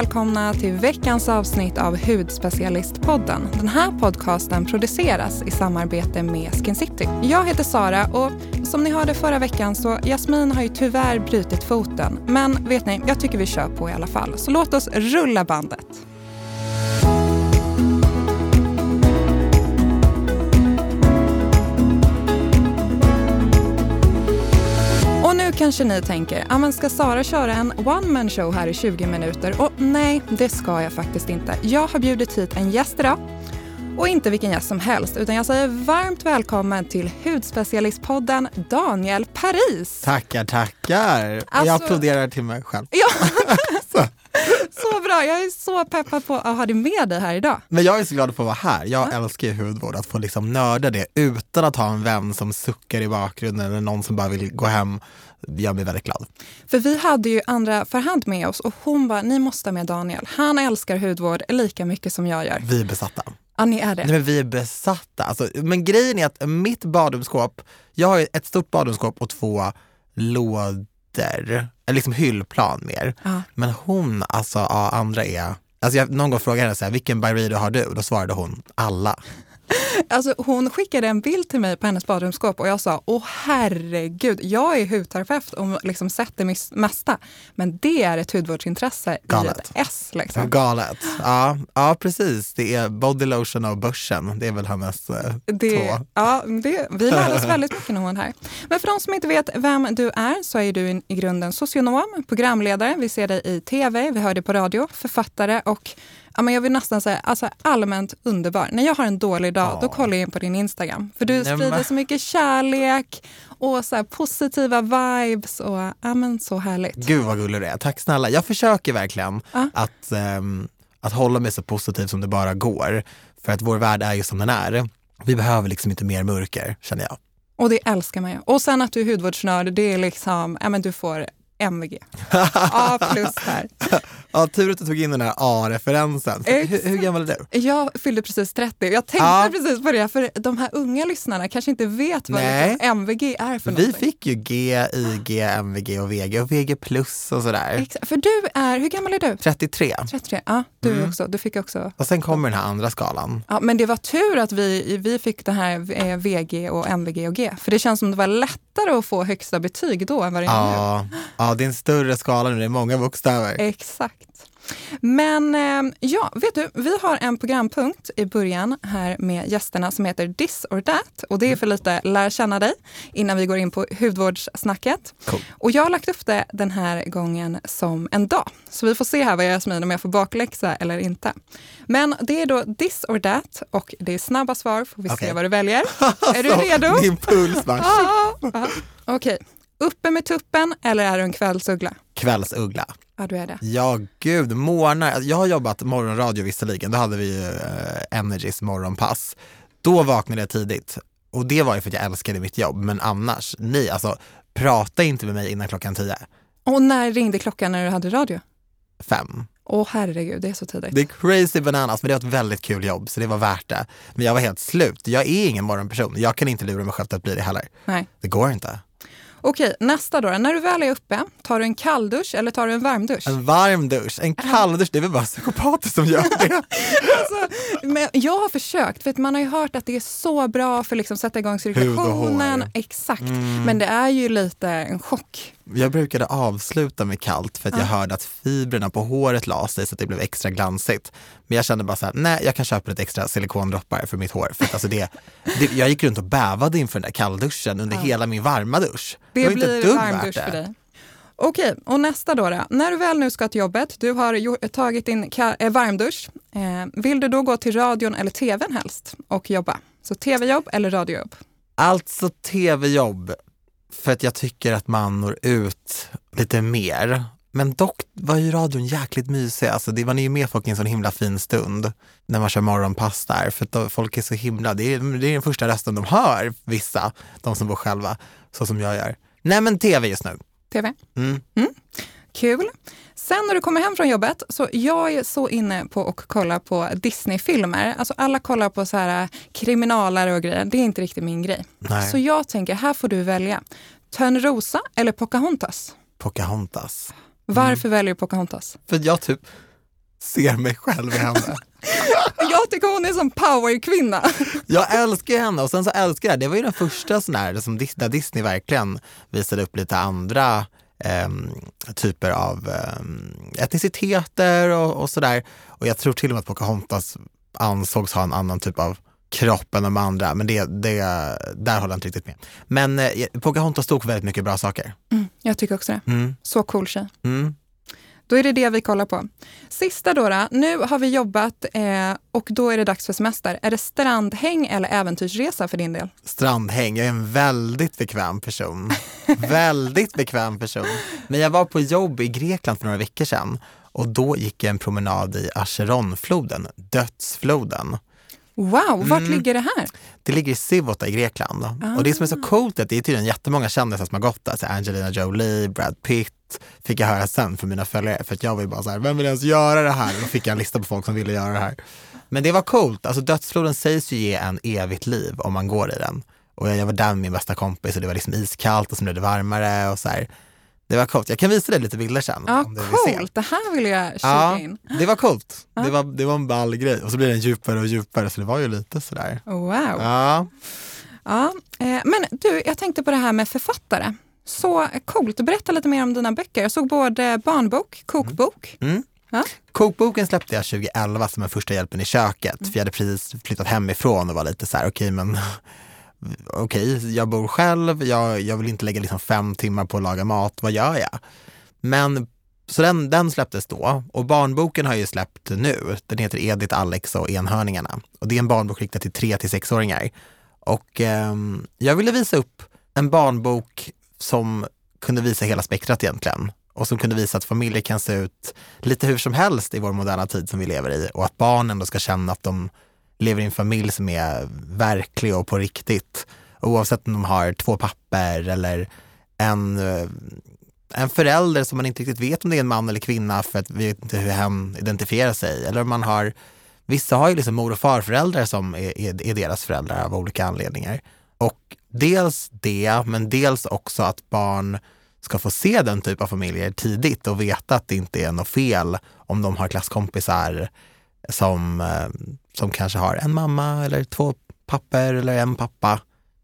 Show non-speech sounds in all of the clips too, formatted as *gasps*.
välkomna till veckans avsnitt av Hudspecialistpodden. Den här podcasten produceras i samarbete med Skin City. Jag heter Sara och som ni hörde förra veckan så Jasmin har ju tyvärr brutit foten. Men vet ni, jag tycker vi kör på i alla fall. Så låt oss rulla bandet. Kanske ni tänker, ja men ska Sara köra en one man show här i 20 minuter? Och nej, det ska jag faktiskt inte. Jag har bjudit hit en gäst idag. Och inte vilken gäst som helst, utan jag säger varmt välkommen till hudspecialistpodden Daniel Paris. Tackar, tackar. Alltså- Jag applåderar till mig själv. Ja, *laughs* *laughs* Så. bra. Jag är så peppad på att ha dig med dig här idag. Men jag är så glad att få vara här. Jag älskar ju hudvård, att få liksom nörda det utan att ha en vän som suckar i bakgrunden eller någon som bara vill gå hem. gör mig väldigt glad. För vi hade ju andra Farhad med oss och hon bara, ni måste ha med Daniel. Han älskar hudvård lika mycket som jag gör. Vi är besatta. Ja, ni är det. Nej, men vi är besatta. Alltså, men grejen är att mitt badrumsskåp, jag har ju ett stort badrumsskåp och två lådor, eller liksom hyllplan mer. Ja. Men hon, alltså ja, andra är, alltså jag någon gång frågade henne så här, vilken Byredo har du? Då svarade hon, alla. *laughs* Alltså, hon skickade en bild till mig på hennes badrumsskåp och jag sa, åh herregud, jag är hudterapeut och liksom sett det mesta. Men det är ett hudvårdsintresse i Galet. ett S. Liksom. Galet. Ja, ja, precis. Det är body lotion och börsen. Det är väl hennes eh, Det, två. ja, det, vi lärde oss väldigt mycket när hon var här. Men för de som inte vet vem du är så är du i i grunden socionom, programledare. Vi ser dig i tv, vi hör dig på radio, författare och ja, men jag vill nästan säga alltså, allmänt underbar. När jag har en dålig dag, då Ja. kollar jag in på din Instagram. För du sprider men- så mycket kärlek och så här, positiva vibes. Och, ja, men så härligt. Gud vad gullig du är. Tack snälla. Jag försöker verkligen Ja. att, ehm, att hålla mig så positiv som det bara går. För att vår värld är ju som den är. Vi behöver liksom inte mer mörker, känner jag. Och det älskar man ju. Och sen att du är hudvårdsnörd, det är liksom, ja men du får MVG. A plus här. *laughs* Ja, tur att du tog in den här A-referensen. Hur, hur gammal är du? Jag fyllde precis 30. Jag tänkte Ja. precis på det, för de här unga lyssnarna kanske inte vet vad Nej. liksom MVG är för Vi någonting. fick ju G, IG, MVG och VG och VG plus och sådär. Exakt. För du är, hur gammal är du? 33. 33? Ja, du Mm. också. Du fick också. Och sen kommer den här andra skalan. Ja, men det var tur att vi, vi fick det här eh, VG och MVG och G. För det känns som det var lättare att få högsta betyg då än vad det är nu. Ja, ja, det är en större skala nu, det är många bokstäver. Exakt. Men eh, ja, vet du, vi har en programpunkt i början här med gästerna som heter This or That. Och det är för lite lära känna dig innan vi går in på hudvårdssnacket. Cool. Och jag har lagt upp det den här gången som en dag. Så vi får se här vad jag Jasmin om jag får bakläxa eller inte. Men det är då This or That och det är snabba svar, får vi se Okej. vad du väljer. *laughs* är du redo? Din puls Ja, ja. Okej. Uppe med tuppen eller är du en kvällsuggla? kvällsuggla. Ja, du är det. Ja, gud, morgnar. Jag har jobbat morgonradio visserligen, då hade vi ju eh, Energys morgonpass. Då vaknade jag tidigt och det var ju för att jag älskade mitt jobb, men annars, nej, alltså prata inte med mig innan klockan tio. Och när ringde klockan när du hade radio? Fem. Åh herregud, det är så tidigt. Det är crazy bananas, men det var ett väldigt kul jobb, så det var värt det. Men jag var helt slut. Jag är ingen morgonperson. Jag kan inte lura mig själv till att bli det heller. Nej. Det går inte. Okej, nästa då. När du väl är uppe, tar du en kalldusch eller tar du en varmdusch? En varm dusch, en kall dusch, det är väl bara psykopater som gör det. *laughs* Alltså, men jag har försökt, för att man har ju hört att det är så bra för att liksom sätta igång cirkulationen. Exakt, Mm. men det är ju lite en chock. Jag brukade avsluta med kallt för att jag hörde att fibrerna på håret la sig så att det blev extra glansigt. Men jag kände bara så här, nej jag kan köpa lite extra silikondroppar för mitt hår. För att alltså det, det, jag gick runt och bävade inför den där kallduschen under hela min varma dusch. Det, var inte ett blir varmdusch för det. dig. Okej, och nästa då, då. När du väl nu ska till jobbet, du har tagit din eh, varmdusch. Eh, vill du då gå till radion eller tvn helst och jobba? Så tv-jobb eller radiojobb? Alltså tv-jobb, för att jag tycker att man når ut lite mer. Men dock var ju radion jäkligt mysig, alltså det, man är ju med folk i en sån himla fin stund när man kör morgonpass där, för att då, folk är så himla, det är, det är den första rösten de hör, vissa, de som bor själva, så som jag gör. Nej men tv just nu. TV? Mm. Kul. Sen när du kommer hem från jobbet, så jag är så inne på att kolla på Disney-filmer. Alltså alla kollar på så här kriminalare och grejer. Det är inte riktigt min grej. Nej. Så jag tänker, här får du välja. Törnrosa eller Pocahontas? Pocahontas. Varför väljer du Pocahontas? För jag typ, ser mig själv i henne. *laughs* Jag tycker hon är som powerkvinna. *laughs* Jag älskar henne och sen så älskar jag, det var ju den första sån här, som Dis- där Disney verkligen visade upp lite andra typer av um, etniciteter och, och sådär. Och jag tror till och med att Pocahontas ansågs ha en annan typ av kropp än de andra, men det, det, där håller jag inte riktigt med. Men eh, Pocahontas stod för väldigt mycket bra saker. Mm, jag tycker också det. Mm. Så cool tjej. Mm. Då är det det vi kollar på. Sista då, då. nu har vi jobbat eh, och då är det dags för semester. Är det strandhäng eller äventyrsresa för din del? Strandhäng, jag är en väldigt bekväm person. *laughs* väldigt bekväm person. Men jag var på jobb i Grekland för några veckor sedan och då gick jag en promenad i Acheronfloden, dödsfloden. Wow, vart Mm. ligger det här? Det ligger i Sivota i Grekland. Och det som är så coolt är att det är tydligen jättemånga kändisar som har gått där. Så Angelina Jolie, Brad Pitt, fick jag höra sen från mina följare. För att jag var ju bara så här, vem vill ens göra det här? Då fick jag en lista på folk som ville göra det här. Men det var coolt. Alltså dödsfloden sägs ju ge en evigt liv om man går i den. Och jag, var där med min bästa kompis och det var liksom iskallt och så blev det varmare och så här. Det var coolt. Jag kan visa dig lite bilder sen. Ja, om du vill coolt. Det här vill jag kika Ja, in. det var coolt. Det, var, det var en ball grej. Och så blir den djupare och djupare så det var ju lite sådär. Wow. Ja. Ja, eh, men du, jag tänkte på det här med författare. Så coolt. Berätta lite mer om dina böcker. Jag såg både barnbok, kokbok. Mm. Ja. Kokboken släppte jag 2011 som en första hjälpen i köket. För jag hade precis flyttat hemifrån och var lite så här, okej men okej, jag bor själv, jag, jag vill inte lägga liksom fem timmar på att laga mat, vad gör jag? Men så den, den släpptes då och barnboken har jag ju släppt nu. Den heter Edith, Alex och enhörningarna. Och det är en barnbok riktad till tre till sexåringar. Och ehm, jag ville visa upp en barnbok som kunde visa hela spektrat egentligen och som kunde visa att familjer kan se ut lite hur som helst i vår moderna tid som vi lever i och att barnen då ska känna att de lever i en familj som är verklig och på riktigt. Oavsett om de har två papper eller en, eh, en förälder som man inte riktigt vet om det är en man eller kvinna för att vi vet inte hur hen identifierar sig. Eller om man har, vissa har ju liksom mor och farföräldrar som är, är, är deras föräldrar av olika anledningar. Och dels det, men dels också att barn ska få se den typ av familjer tidigt och veta att det inte är något fel om de har klasskompisar som, eh, som kanske har en mamma eller två papper eller en pappa.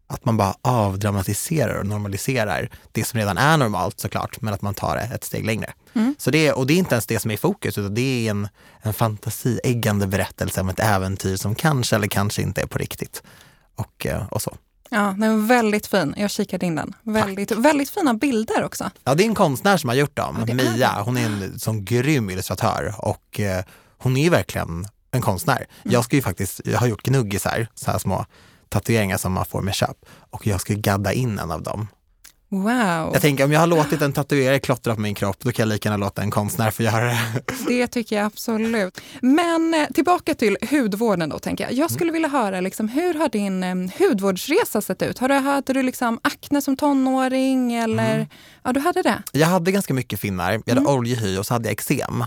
Att man bara avdramatiserar och normaliserar det som redan är normalt såklart, men att man tar det ett steg längre. Mm. Så det, och det är inte ens det som är i fokus, utan det är en, en fantasieggande berättelse om ett äventyr som kanske eller kanske inte är på riktigt. Och, eh, och så. Ja, den är väldigt fin. Jag kikade in den. Väldigt, väldigt fina bilder också. Ja, det är en konstnär som har gjort dem, Ja, Mia. Hon är en sån grym illustratör och eh, hon är verkligen en konstnär. Jag ska ju faktiskt, jag har gjort gnuggisar, så här små tatueringar som man får med köp och jag ska gadda in en av dem. Wow, Jag tänker om jag har låtit en tatuerare klottra på min kropp, då kan jag lika gärna låta en konstnär få göra det. det tycker jag absolut. Men eh, tillbaka till hudvården då tänker jag. Jag skulle vilja höra, liksom, hur har din eh, hudvårdsresa sett ut? Har du, hade du liksom akne som tonåring eller? Ja, du hade det. Jag hade ganska mycket finnar, jag hade oljehy och så hade jag eksem.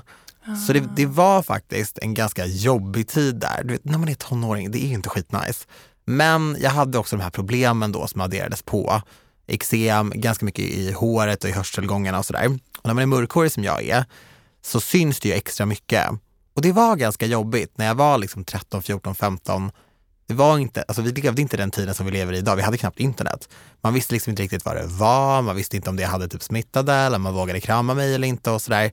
Så det, det var faktiskt en ganska jobbig tid där. Du vet, när man är tonåring, det är ju inte skitnice. Men jag hade också de här problemen då som adderades på. Eksem, ganska mycket i håret och i hörselgångarna och sådär. Och när man är mörkhårig som jag är så syns det ju extra mycket. Och det var ganska jobbigt när jag var liksom 13, 14, 15. Det var inte, alltså vi levde inte den tiden som vi lever i idag. Vi hade knappt internet. Man visste liksom inte riktigt vad det var. Man visste inte om det hade typ smittade eller om man vågade krama mig eller inte och sådär.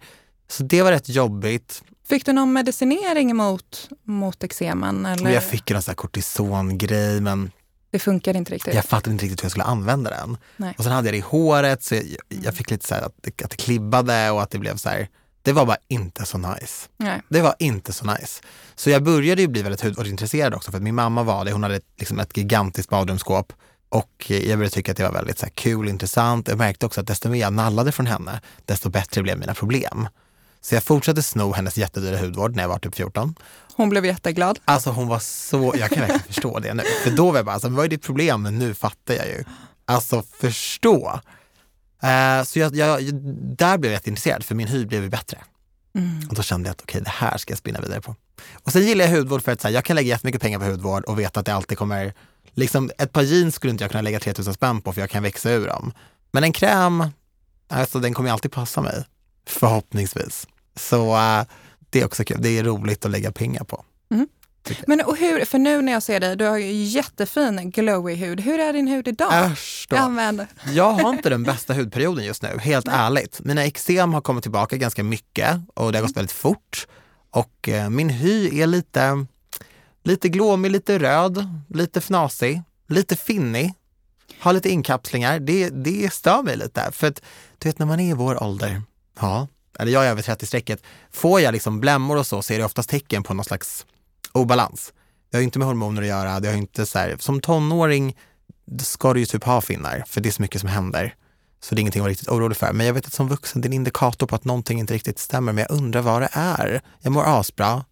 Så det var rätt jobbigt. Fick du någon medicinering mot, mot eksemen? Eller? jag fick en sån här kortisongrej men Det funkar inte riktigt. jag fattade inte riktigt hur jag skulle använda den. Nej. Och sen hade jag det i håret så jag, jag fick lite så här att, det, att det klibbade och att det blev så här. Det var bara inte så nice. Nej. Det var inte så nice. Så jag började ju bli väldigt hudvårdsintresserad också för att min mamma var det. Hon hade liksom ett gigantiskt badrumsskåp och jag började tycka att det var väldigt så kul och intressant. Jag märkte också att desto mer jag nallade från henne, desto bättre blev mina problem. Så jag fortsatte sno hennes jättedyra hudvård när jag var typ 14. Hon blev jätteglad. Alltså hon var så, jag kan verkligen förstå det nu. För då var jag bara, alltså, vad är ditt problem? Men nu fattar jag ju. Alltså förstå. Eh, så jag, jag, där blev jag jätteintresserad för min hy blev ju bättre. Och då kände jag att okej, det här ska jag spinna vidare på. Och sen gillar jag hudvård för att här, jag kan lägga jättemycket pengar på hudvård och veta att det alltid kommer, liksom ett par jeans skulle inte jag kunna lägga 3000 spänn på för jag kan växa ur dem. Men en kräm, alltså den kommer ju alltid passa mig. Förhoppningsvis. Så eh, Det är också kul. Det är roligt att lägga pengar på. Men och hur, för nu när jag ser dig, du har ju jättefin glowy hud. Hur är din hud idag? Äsch då. Använd. Jag har inte den bästa hudperioden just nu, helt ärligt. Mina eksem har kommit tillbaka ganska mycket och det har gått väldigt fort. Och eh, min hy är lite, lite glåmig, lite röd, lite fnasig, lite finnig. Har lite inkapslingar. Det, det stör mig lite. För att du vet när man är i vår ålder, ja, eller jag är över 30-strecket, får jag liksom blämmor och så, så är det oftast tecken på någon slags obalans. Det har ju inte med hormoner att göra. Det har inte så här, som tonåring ska du ju typ ha finnar, för det är så mycket som händer. Så det är ingenting att vara riktigt orolig för. Men jag vet att som vuxen, det är en indikator på att någonting inte riktigt stämmer. Men jag undrar vad det är. Jag mår asbra,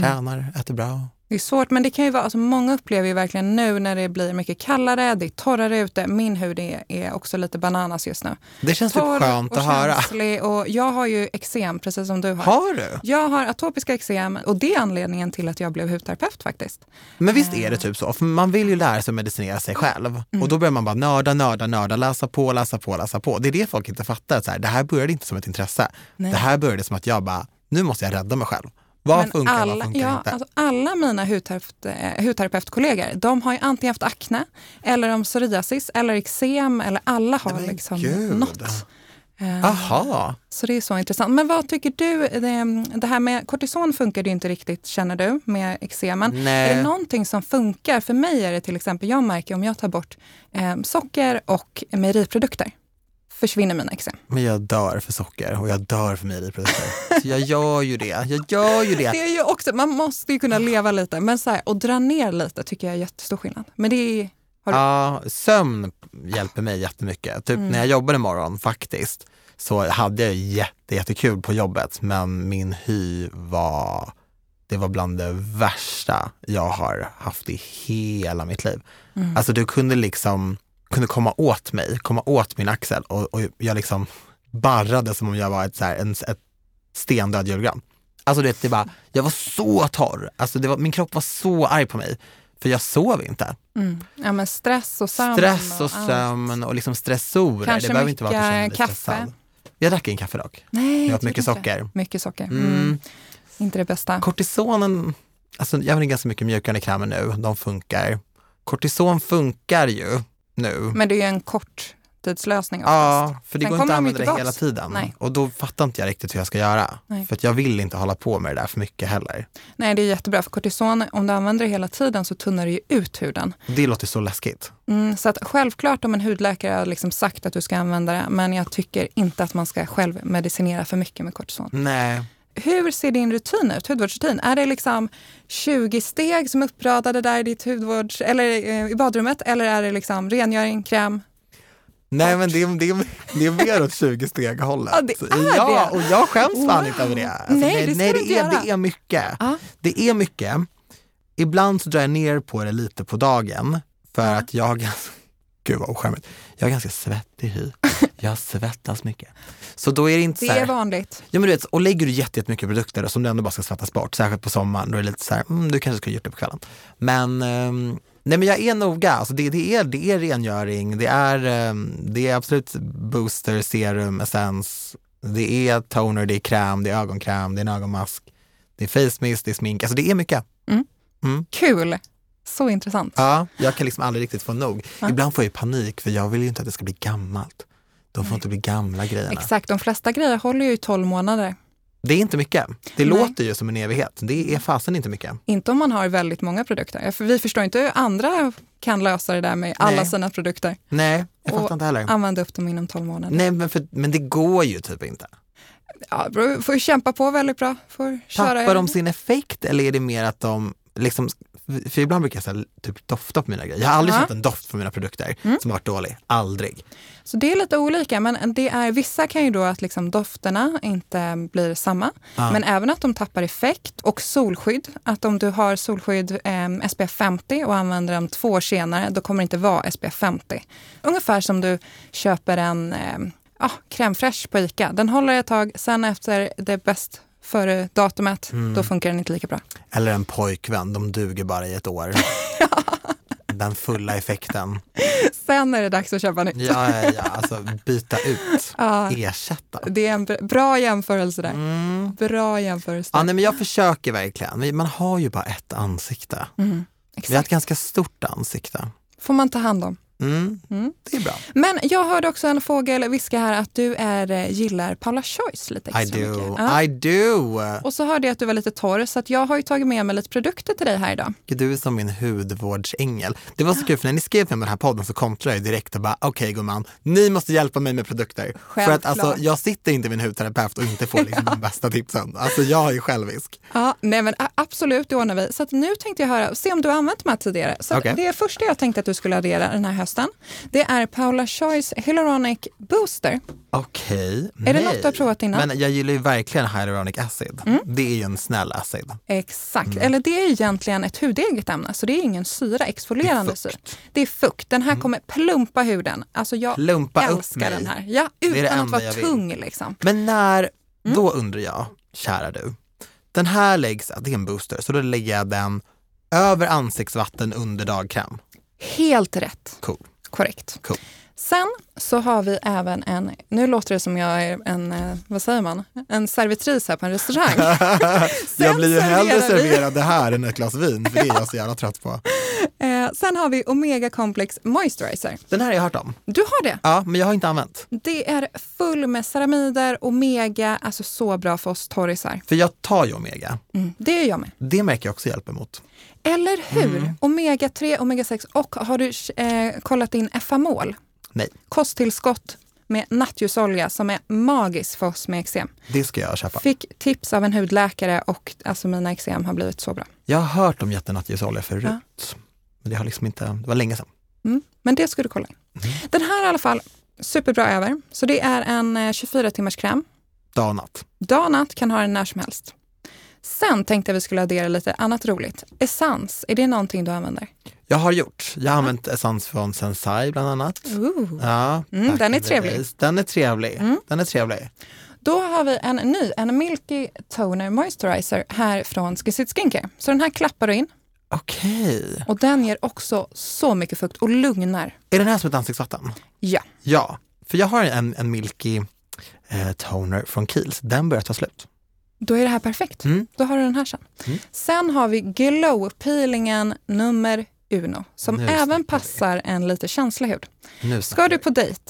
tränar, äter bra. Det är svårt, men det kan ju vara, alltså många upplever ju verkligen nu när det blir mycket kallare, det är torrare ute. Min hud är, är också lite bananas just nu. Det känns Torr typ skönt och att höra. och jag har ju eksem precis som du har. Har du? Jag har atopiska eksem och det är anledningen till att jag blev hudterapeut faktiskt. Men visst är det typ så? För man vill ju lära sig att medicinera sig själv. Och då börjar man bara nörda, nörda, nörda, läsa på, läsa på, läsa på. Det är det folk inte fattar. Så här, det här började inte som ett intresse. Nej. Det här började som att jag bara, nu måste jag rädda mig själv. Vad Men funkar, alla, vad funkar ja, inte? Alltså alla mina hudterapeut, hudterapeutkollegor, de har ju antingen haft akne, eller om psoriasis, eller eksem, eller alla har men liksom gud. något. Eh, Aha. Så det är så intressant. Men vad tycker du? Det, här med kortison funkar ju inte riktigt, känner du, med eksemen. Nej. Är det någonting som funkar? För mig är det till exempel, jag märker om jag tar bort eh, socker och mejeriprodukter, försvinner mina eksem. Men jag dör för socker och jag dör för mejeriprodukter. Så jag gör ju det. Jag gör ju det. *laughs* Det är ju också, man måste ju kunna leva lite, men så här, att dra ner lite tycker jag är jättestor skillnad. Men det är, har du- Ja, sömn hjälper mig jättemycket. Typ Mm. när jag jobbade imorgon faktiskt så hade jag jätte, jättekul på jobbet men min hy var, det var bland det värsta jag har haft i hela mitt liv. Mm. Alltså du kunde liksom, kunde komma åt mig, komma åt min axel och, och jag liksom barrade som om jag var ett, så här, en, ett stendöd julgran. Alltså det, det bara, jag var så torr, alltså det var, min kropp var så arg på mig för jag sov inte. Mm. Ja, men stress och sömn. Stress och allt. sömn och liksom stressorer. Kanske det behöver inte vara att mycket kaffe. stressad. Jag drack en kaffe dock. Nej, Jag åt jag mycket inte. socker. Mycket socker. Mm. Mm. Inte det bästa. Kortisonen, alltså jag använder ganska mycket mjukgörande krämer nu, de funkar. Kortison funkar ju nu. Men det är ju en kort tidslösning. Ja, för det Sen går inte att använda det hela tiden. Nej. Och då fattar inte jag riktigt hur jag ska göra. Nej. För att jag vill inte hålla på med det där för mycket heller. Nej, det är jättebra. För kortison, om du använder det hela tiden så tunnar det ju ut huden. Det låter så läskigt. Mm, så att självklart om en hudläkare har liksom sagt att du ska använda det, men jag tycker inte att man ska själv medicinera för mycket med kortison. Nej. Hur ser din rutin ut, hudvårdsrutin? Är det liksom 20 steg som är uppradade där i ditt hudvårds, eller eh, i badrummet? Eller är det liksom rengöring, kräm? Nej men det är, det, är, det är mer åt 20 steg hållet. Ja, det är ja, det. och jag skäms fan Wow. inte över det. Alltså, Nej, det ska nej, det, är, göra. det är mycket. Ja. Det är mycket. Ibland så drar jag ner på det lite på dagen för Ja. att jag gud vad ocharmigt, jag har ganska svettig hy. Jag svettas mycket. Så då är det inte Det så här, är vanligt. ja, men du vet, och lägger du jätte- jättemycket produkter som du ändå bara ska svettas bort, särskilt på sommaren, då är det lite så här, mm, du kanske skulle gjort det på kvällen. Men, ehm, nej men jag är noga, alltså det, det, är, det är rengöring, det är, ehm, det är absolut booster, serum, essens, det är toner, det är kräm, det är ögonkräm, det är en ögonmask, det är face mist, det är smink, alltså det är mycket. Kul! Så intressant. Ja, jag kan liksom aldrig riktigt få nog. Ja. Ibland får jag panik för jag vill ju inte att det ska bli gammalt. De får inte bli gamla grejerna. Exakt, de flesta grejer håller ju i 12 månader. Det är inte mycket. Det Nej. låter ju som en evighet. Det är fasen inte mycket. Inte om man har väldigt många produkter. För vi förstår inte hur andra kan lösa det där med alla Nej. sina produkter. Nej, jag Och fattar inte heller. Använda upp dem inom 12 månader. Nej, men, för, men det går ju typ inte. Ja, får kämpa på väldigt bra. Får köra Tappar de sin effekt eller är det mer att de liksom för ibland brukar jag så här, typ dofta på mina grejer. Jag har aldrig känt en doft på mina produkter Mm. som har varit dålig. Aldrig. Så det är lite olika, men det är, vissa kan ju då att liksom dofterna inte blir samma. Ja. Men även att de tappar effekt och solskydd. Att om du har solskydd eh, SPF 50 och använder dem två år senare, då kommer det inte vara SPF 50. Ungefär som du köper en eh, ja, crème fraîche på ICA. Den håller ett tag, sen efter det bäst före datumet, Mm. då funkar den inte lika bra. Eller en pojkvän, de duger bara i ett år. *laughs* den fulla effekten. Sen är det dags att köpa nytt. Ja, ja, ja, alltså byta ut, *laughs* Ja, ersätta. det är en br- bra jämförelse där. Mm. Bra jämförelse. Ja, nej, men jag försöker verkligen. Man har ju bara ett ansikte. Mm, Vi har ett ganska stort ansikte. Får man ta hand om. Mm. Mm. Det är bra. Men jag hörde också en fågel viska här att du är, eh, gillar Paula Choice lite I extra do, mycket. Ja. I do. Och så hörde jag att du var lite torr så att jag har ju tagit med mig lite produkter till dig här idag. Du är som min hudvårdsängel. Det var så kul för när ni skrev till mig den här podden så kontrade jag direkt och bara okej gumman, ni måste hjälpa mig med produkter. För att Självklart. alltså, jag sitter inte vid en hudterapeut och inte får liksom *laughs* de bästa tipsen. Alltså jag är självisk. Ja, nej men absolut, det ordnar vi. Så att nu tänkte jag höra, se om du har använt de här tidigare. Så Okej. Det första jag tänkte att du skulle addera den här hösten, det är Paula Choice Hyaluronic Booster. Okej, Är det något du har provat innan? Mm. Men jag gillar ju verkligen hyaluronic acid. Det är ju en snäll acid. Exakt, Mm. eller det är egentligen ett hudeget ämne, så det är ingen syra, exfolierande Det syra. Mm. Det är fukt. Den här kommer plumpa huden. Alltså jag Plumpa älskar den här. Ja, är det utan att vara tung liksom. Men när, Mm. då undrar jag, kära du. Den här läggs, det är en booster, så då lägger jag den över ansiktsvatten under dagkräm. Helt rätt. Cool. Korrekt. Cool. Sen så har vi även en, nu låter det som jag är en, eh, vad säger man, en servitris här på en restaurang. *laughs* jag blir ju hellre serverad det här än ett glas vin, för det är jag så jävla trött på. *laughs* Eh, sen har vi Omega Complex Moisturizer. Den här har jag hört om. Du har det? Ja, men jag har inte använt. Det är full med ceramider, omega, alltså så bra för oss torrisar. För jag tar ju Omega. Mm, det är jag med. Det märker jag också hjälper mot. Eller hur? Mm. Omega 3, omega 6 och har du eh, kollat in Efamol? Nej, Kosttillskott med nattljusolja som är magiskt för oss med eksem. det ska jag köpa. Fick tips av en hudläkare och alltså mina eksem har blivit så bra. Jag har hört om jättenattljusolja förut. Men det har liksom inte, det var länge sedan. Mm. Men det ska du kolla in. Mm. Den här i alla fall, superbra över. Så det är en eh, 24 timmars kräm. Dag och natt. Dag och natt, kan ha den när som helst. Sen tänkte jag vi skulle addera lite annat roligt. Essens, är det någonting du använder? Jag har gjort. Jag har använt essens från Sensai bland annat. Ooh. Ja, Mm, den är trevlig. Den är trevlig. Mm. Den är trevlig. Då har vi en ny, en Milky Toner Moisturizer här från Skisit Skincare. Så den här klappar du in Okej. och den ger också så mycket fukt och lugnar. Är den här som ett ansiktsvatten? Ja, Ja, för jag har en, en Milky eh, toner från Kiehl's. Den börjar ta slut. Då är det här perfekt. Mm. Då har du den här sen. Mm. Sen har vi Glow-peelingen nummer uno som Nu även vi. passar en lite känslig hud. Ska du på dejt,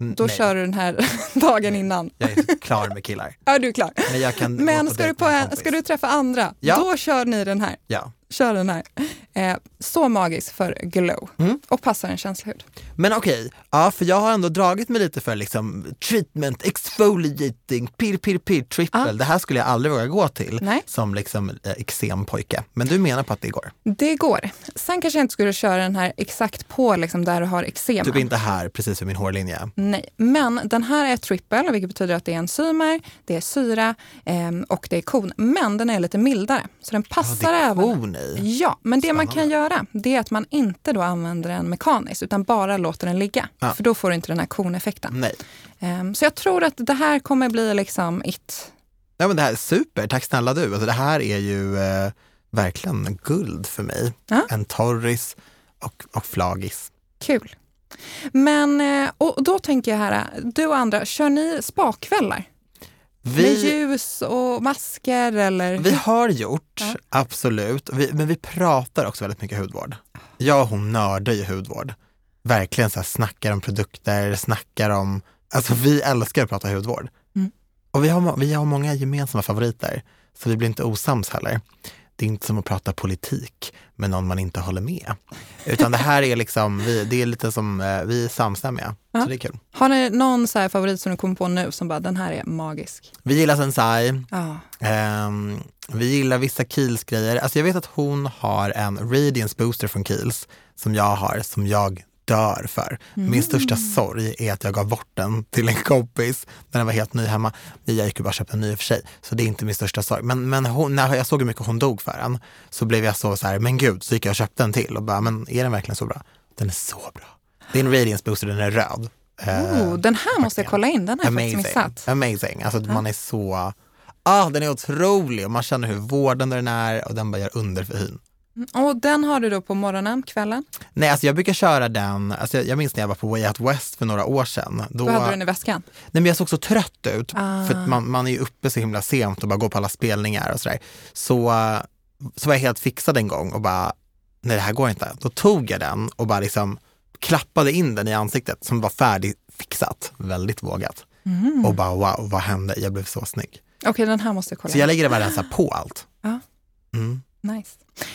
Mm, då nej, kör du den här *laughs* dagen innan. Jag är klar med killar. *laughs* Ja, du är klar. Men, jag kan Men ska du, på en ska du träffa andra, Ja. då kör ni den här. Ja. Kör den här. Eh, så magisk för glow Mm. och passar en känslig hud. Men okej, ja, för jag har ändå dragit mig lite för liksom treatment, exfoliating, pir, pir, pir, triple. Ja. Det här skulle jag aldrig våga gå till Nej. som liksom eh, eksempojke. Men du menar på att det går? Det går. Sen kanske jag inte skulle köra den här exakt på liksom där du har eksema. Typ inte här, precis vid min hårlinje. Nej, men den här är triple, vilket betyder att det är enzymer, det är syra ehm, och det är kon. Men den är lite mildare, så den Ja, passar det är även. I. Ja, men det man kan Spännande. göra det är att man inte då använder den mekaniskt utan bara låter den ligga. Ja. För då får du inte den här koneffekten. Nej. Ehm, så jag tror att det här kommer bli liksom it. Ja, men det här är super, tack snälla du. Alltså, det här är ju eh, verkligen guld för mig. Ja. En torris och, och flagis. Kul. Men eh, och då tänker jag här, du och andra, kör ni spakvällar? Med Vi, ljus och masker eller? vi har gjort, Ja. absolut, vi, men vi pratar också väldigt mycket hudvård. Jag och hon nördar ju hudvård. Verkligen så här, snackar om produkter, snackar om, alltså vi älskar att prata hudvård. Mm. Och vi har, vi har många gemensamma favoriter, så vi blir inte osams heller. Det är inte som att prata politik med någon man inte håller med. Utan det här är liksom, vi, det är lite som, eh, vi är samstämmiga. Ja. Så det är kul. Har ni någon så favorit som du kommer på nu som bara, den här är magisk? Vi gillar Sensai, Ja. Ehm, vi gillar vissa Kiehl's grejer. Alltså jag vet att hon har en Radiance Booster från Kiehl's som jag har, som jag dör för. Min största sorg är att jag gav bort den till en kompis när den var helt ny hemma. Jag gick ju bara och köpte en ny i och för sig, så det är inte min största sorg. Men, men hon, när jag såg hur mycket hon dog för den så blev jag så, så här, men gud, så gick jag och köpte en till och bara, men är den verkligen så bra? Den är så bra. Det är en Radiance Booster, den är röd. Oh, den här måste jag kolla in, den har jag faktiskt amazing. missat. amazing. Alltså man är så, ah den är otrolig och man känner hur vårdande den är och den bara gör under för hyn. Och den har du då på morgonen, kvällen? Nej, alltså jag brukar köra den, alltså jag, jag minns när jag var på Way Out West för några år sedan. Då, Då hade du den i väskan? nej, men jag såg så trött ut, Ah. för att man, man är ju uppe så himla sent och bara går på alla spelningar och sådär. Så, så var jag helt fixad en gång och bara, nej det här går inte. Då tog jag den och bara liksom klappade in den i ansiktet som var färdigfixat, väldigt vågat. Mm. Och bara wow, vad hände? Jag blev så snygg. Okej, den här måste jag kolla. Så jag lägger så här på allt. Ja. Mm. Nice.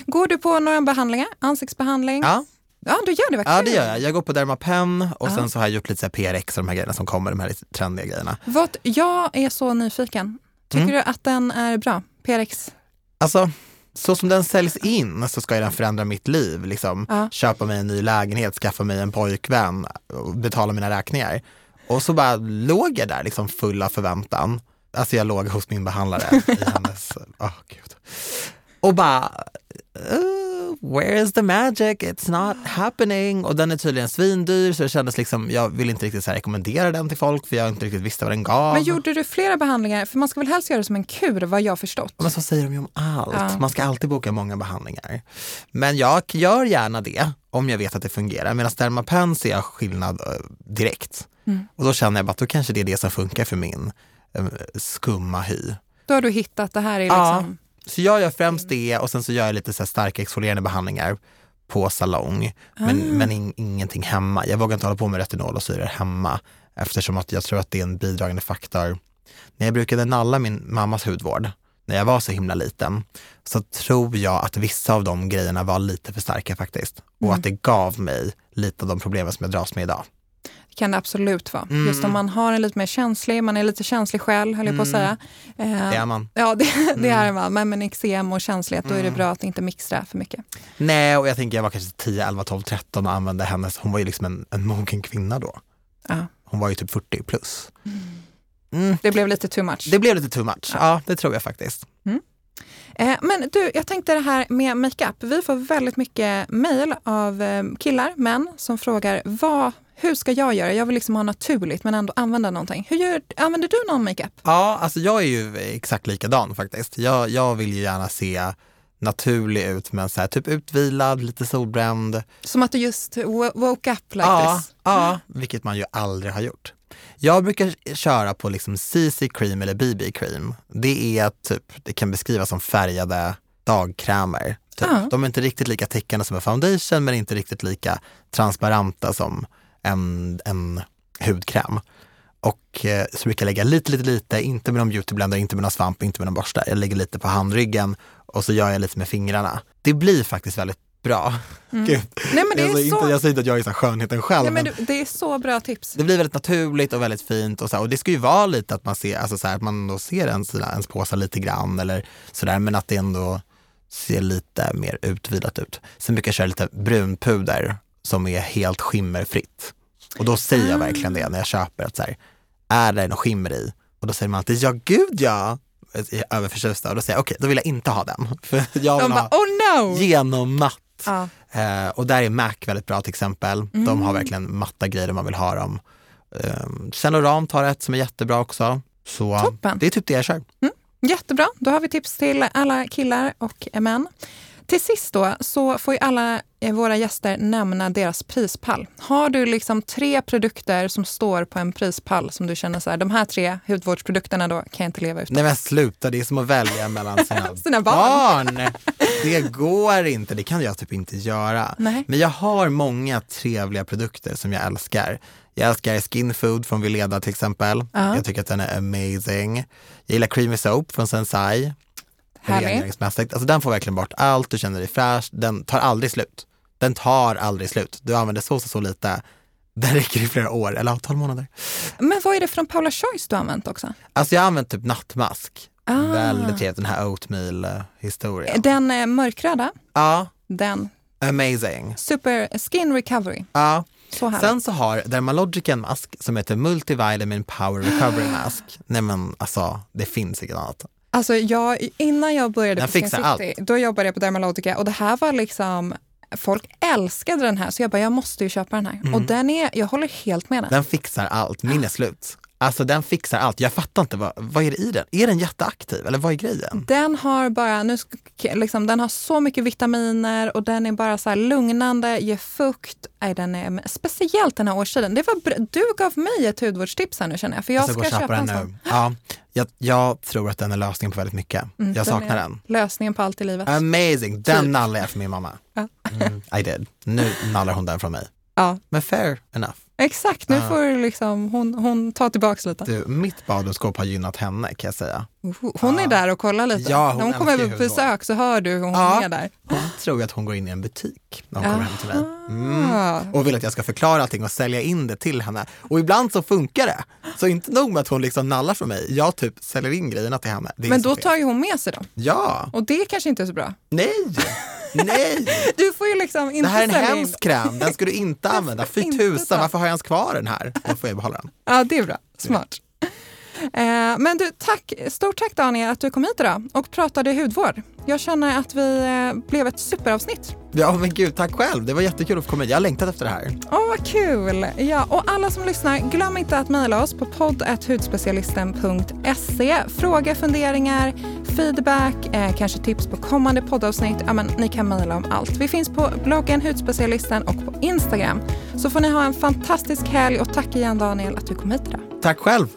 Går du på några behandlingar? Ansiktsbehandling? Ja, Ja, du gör det, vad ja, det gör jag. Jag går på Dermapen och Ja. sen så har jag gjort lite så PRX och de här grejerna som kommer, de här trendiga grejerna. Vad, jag är så nyfiken. Tycker Mm. du att den är bra? PRX? Alltså, så som den säljs in så ska ju den förändra mitt liv. Liksom. Ja. Köpa mig en ny lägenhet, skaffa mig en pojkvän betala mina räkningar. Och så bara låg jag där liksom full av förväntan. Alltså jag låg hos min behandlare i *laughs* hennes, gud. Och bara, uh, where is the magic? It's not happening. Och den är tydligen svindyr så det kändes liksom, jag vill inte riktigt så rekommendera den till folk för jag inte riktigt visste vad den gav. Men gjorde du flera behandlingar? För man ska väl helst göra det som en kur, vad jag förstått. Men så säger de ju om allt. Ja. Man ska alltid boka många behandlingar. Men jag gör gärna det om jag vet att det fungerar. Medan Dermapen ser jag skillnad eh, direkt. Mm. Och då känner jag att då kanske det är det som funkar för min eh, skumma hy. Då har du hittat, det här är Ja. Så jag gör främst det och sen så gör jag lite så starka exfolierande behandlingar på salong. Men, Ah. men in, ingenting hemma. Jag vågar inte hålla på med retinol och syror hemma eftersom att jag tror att det är en bidragande faktor. När jag brukade nalla min mammas hudvård, när jag var så himla liten, så tror jag att vissa av de grejerna var lite för starka faktiskt. Och Mm. att det gav mig lite av de problemen som jag dras med idag. Kan det absolut vara. Mm. Just om man har en lite mer känslig, man är lite känslig själv, höll jag på att Mm. säga. Eh, Det är man. Ja, det, det Mm. är man. Men med eksem och känslighet, då är det bra att inte mixtra för mycket. Nej, och jag tänker jag var kanske 10, 11, 12, 13 och använde hennes, hon var ju liksom en, en mogen kvinna då. Ja. Hon var ju typ 40 plus. Mm. Det blev lite too much. Det blev lite too much. Ja, det tror jag faktiskt. Eh, men du, jag tänkte det här med makeup. Vi får väldigt mycket mejl av eh, killar, män, som frågar vad, hur ska jag göra? Jag vill liksom ha naturligt men ändå använda någonting. Hur gör, använder du någon makeup? Ja, alltså jag är ju exakt likadan faktiskt. Jag, jag vill ju gärna se naturlig ut men så här, typ utvilad, lite solbränd. Som att du just wo- woke up like ja, this? ja, vilket man ju aldrig har gjort. Jag brukar köra på liksom CC cream eller BB cream. Det är typ, det kan beskrivas som färgade dagkrämer. Typ. Ja. De är inte riktigt lika täckande som en foundation men inte riktigt lika transparenta som en, en hudkräm. Och eh, så brukar jag lägga lite, lite, lite, inte med någon beautyblender, inte med någon svamp, inte med någon borste. Jag lägger lite på handryggen och så gör jag lite med fingrarna. Det blir faktiskt väldigt bra. Gud. Nej men det jag, är så, inte, jag säger inte att jag är så skönheten själv, nej, men men du, det är så bra tips. det blir väldigt naturligt och väldigt fint. Och, så här, och det ska ju vara lite att man ser, alltså så här, att man då ser ens, ens påsar lite grann eller sådär, men att det ändå ser lite mer utvilat ut. Sen brukar jag köra lite brunpuder som är helt skimmerfritt. Och då säger jag verkligen det när jag köper, att så här, är det något skimmer i? Och då säger man alltid, ja gud ja, överförtjusta. Och då säger jag, okej, då vill jag inte ha den. *laughs* För jag De vill bara, ha oh no! genommatt. Ja. Eh, och där är Mac väldigt bra till exempel. De Mm. har verkligen matta grejer man vill ha dem. Eh, Saint Laurent har ett som är jättebra också. Så Toppen. det är typ det jag kör. Jättebra, då har vi tips till alla killar och män. Till sist då så får ju alla eh, våra gäster nämna deras prispall. Har du liksom tre produkter som står på en prispall som du känner så här, de här tre hudvårdsprodukterna då kan jag inte leva utan. Nej men sluta, det är som att välja mellan *laughs* sina, Sina barn. barn. Det går inte, det kan jag typ inte göra. Nej. Men jag har många trevliga produkter som jag älskar. Jag älskar Skin Food från Vileda till exempel. Ja. Jag tycker att den är amazing. Jag gillar Creamy Soap från Sensai. Rengöringsmässigt. Alltså den får verkligen bort allt, du känner dig fräsch, den tar aldrig slut. Den tar aldrig slut. Du använder så, så, så lite. Den räcker i flera år, eller ja, 12 månader. Men vad är det från Paula Choice du har använt också? Alltså jag har använt typ nattmask. Ah. Väldigt trevligt, den här oatmeal-historien. Den eh, mörkröda, Ja, den. amazing. Super Skin Recovery. Ja. Så. Sen så har Dermalogic en mask som heter Multivitamin Power Recovery *gasps* Mask. Nej men alltså, det finns inget annat. Alltså jag, innan jag började Den på Skin City, då jobbade jag på Dermalogica och det här var liksom, folk älskade den här så jag bara, jag måste ju köpa den här. Och den är, jag håller helt med den. Den fixar allt, min är slut. Alltså den fixar allt. Jag fattar inte, vad, vad är det i den? Är den jätteaktiv eller vad är grejen? Den har bara, nu, liksom, den har så mycket vitaminer och den är bara så lugnande, ger fukt. Nej, den är, speciellt den här årstiden. Det var, du gav mig ett hudvårdstips här nu känner jag, för jag alltså, gå ska köpa köpa en sån. nu. Ja, jag, jag tror att den är lösningen på väldigt mycket. Mm, jag saknar den. Lösningen på allt i livet. Amazing, den Typ. nallade jag för min mamma. Ja. Mm, I did. Nu nallar hon den från mig. Ja, Men fair enough. Exakt. Nu Ja. får liksom, hon, hon ta tillbaka lite. Du, mitt badrumsskåp har gynnat henne kan jag säga. Hon är Ja. där och kollar lite. Ja, hon När hon kommer på besök så hör du hur hon Ja. är där. Hon tror att hon går in i en butik när hon kommer hem till mig. Ah. Mm. Och vill att jag ska förklara allting och sälja in det till henne. Och ibland så funkar det. Så inte nog med att hon liksom nallar från mig, jag typ säljer in grejerna till henne. Men då fel. tar ju hon med sig dem. Ja, Och det kanske inte är så bra. nej, nej. Du får ju liksom Det inte här är en sälja in. hemsk kräm, den ska du *laughs* inte använda. Fy tusan, varför har jag ens kvar den här? Då får jag behålla den. Ja, det är bra. Smart. Eh, men du, tack, stort tack Daniel att du kom hit idag och pratade hudvård. Jag känner att vi eh, blev ett superavsnitt. Ja men gud, tack själv. Det var jättekul att få komma hit. Jag har längtat efter det här. Åh, vad kul! Ja, och alla som lyssnar, glöm inte att mejla oss på podd.hudspecialisten.se. Frågor, funderingar, feedback, eh, kanske tips på kommande poddavsnitt. Ja, men, ni kan mejla om allt. Vi finns på bloggen Hudspecialisten och på Instagram. Så får ni ha en fantastisk helg och tack igen Daniel att du kom hit idag. Tack själv.